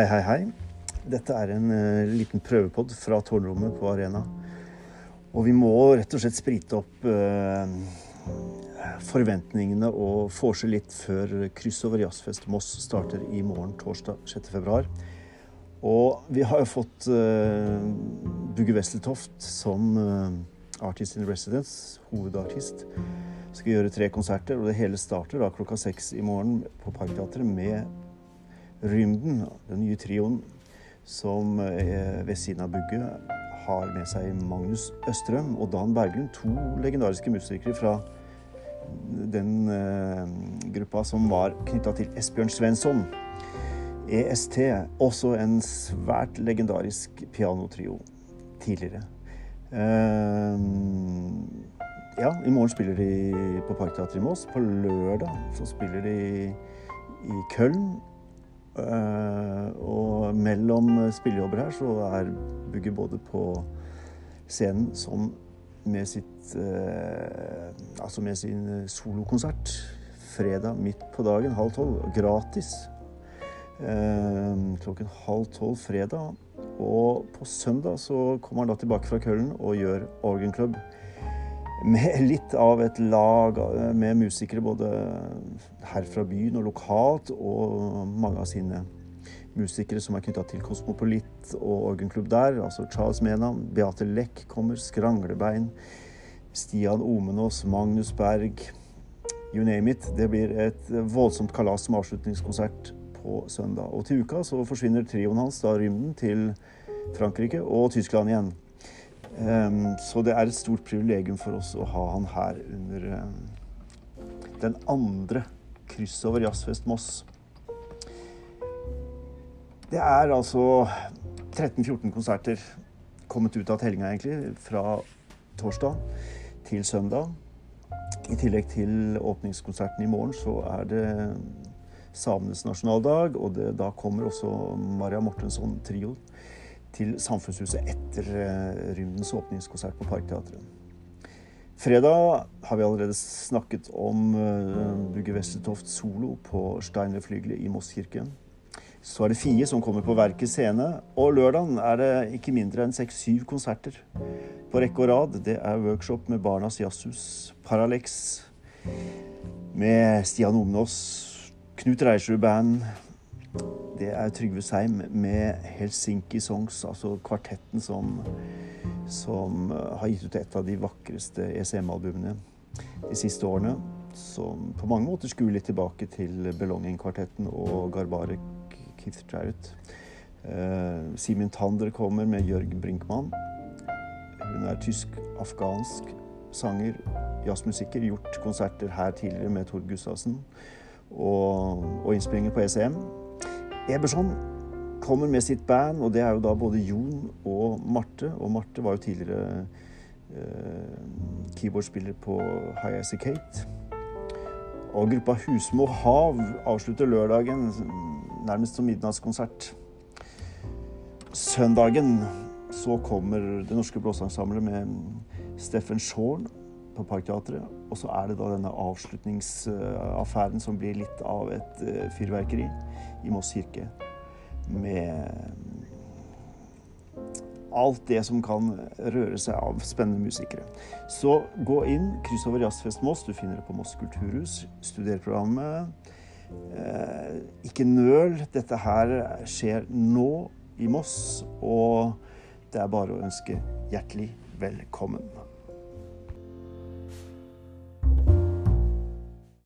Hei, hei, hei. Dette er en uh, liten prøvepod fra tårnrommet på Arena. Og vi må rett og slett sprite opp uh, forventningene og vorse litt før Kryss over Jazzfest Moss starter i morgen, torsdag 6.2. Og vi har jo fått uh, Bugge Wesseltoft som artist in residence, hovedartist. Skal gjøre tre konserter, og det hele starter da klokka seks i morgen på Parkteatret med Rymden, den nye trioen som ved siden av Bugge har med seg Magnus Østrøm og Dan Berglund, to legendariske musikere fra den uh, gruppa som var knytta til Esbjørn Svensson. EST, også en svært legendarisk pianotrio tidligere. Uh, ja, i morgen spiller de på Parkteatret i Mås. På lørdag så spiller de i Köln. Uh, og mellom spillejobber her så er Bugge både på scenen som med sitt Altså med sin solokonsert fredag midt på dagen, halv tolv, gratis. Uh, klokken halv tolv fredag. Og på søndag så kommer han da tilbake fra Køllen og gjør Organ Club med litt av et lag med musikere både her fra byen og lokalt, og mange av sine musikere som er knytta til Kosmopolit og orgenklubb der. Altså Charles Menam, Beate Leck kommer, Skranglebein, Stian Omenås, Magnus Berg. You name it. Det blir et voldsomt kalas som avslutningskonsert på søndag. Og til uka så forsvinner trioen hans, da Rymden, til Frankrike og Tyskland igjen. Um, så det er et stort privilegium for oss å ha han her under um, den andre kryssover Jazzfest Moss. Det er altså 13-14 konserter kommet ut av tellinga, egentlig, fra torsdag til søndag. I tillegg til åpningskonserten i morgen så er det samenes nasjonaldag, og det, da kommer også Maria Mortensson Trio til Samfunnshuset etter uh, Rymdens åpningskonsert på Parkteatret. Fredag har vi allerede snakket om Brugge Westertoft solo på Steinerflygelet i Moss kirke. Så er det Fie som kommer på Verket scene. Og lørdag er det ikke mindre enn seks-syv konserter på rekke og rad. Det er workshop med Barnas Jazzhus, Paralex, med Stian Omnås, Knut Reiersrud Band, det er Trygve Seim med Helsinki Songs, altså kvartetten som, som eh, har gitt ut et av de vakreste ECM-albumene de siste årene. Som på mange måter skuer litt tilbake til Belonging-kvartetten og Garbarek Keith Jarrett. Uh, Simen Tander kommer med Jørg Brinkmann. Hun er tysk-afghansk sanger, jazzmusiker. Gjort konserter her tidligere med Tord Gustavsen. Og, og innspillinger på ECM. Eberson kommer med sitt band, og det er jo da både Jon og Marte. Og Marte var jo tidligere eh, keyboardspiller på High As Kate. Og gruppa Husmo Hav avslutter lørdagen nærmest som midnattskonsert. Søndagen så kommer Det Norske Blåseensemblet med Steffen Shorn på Parkteatret. Og så er det da denne avslutningsaffæren som blir litt av et eh, fyrverkeri i Moss kirke. Med alt det som kan røre seg av spennende musikere. Så gå inn, kryss over Jazzfest Moss. Du finner det på Moss kulturhus. Studer. Eh, ikke nøl. Dette her skjer nå i Moss, og det er bare å ønske hjertelig velkommen.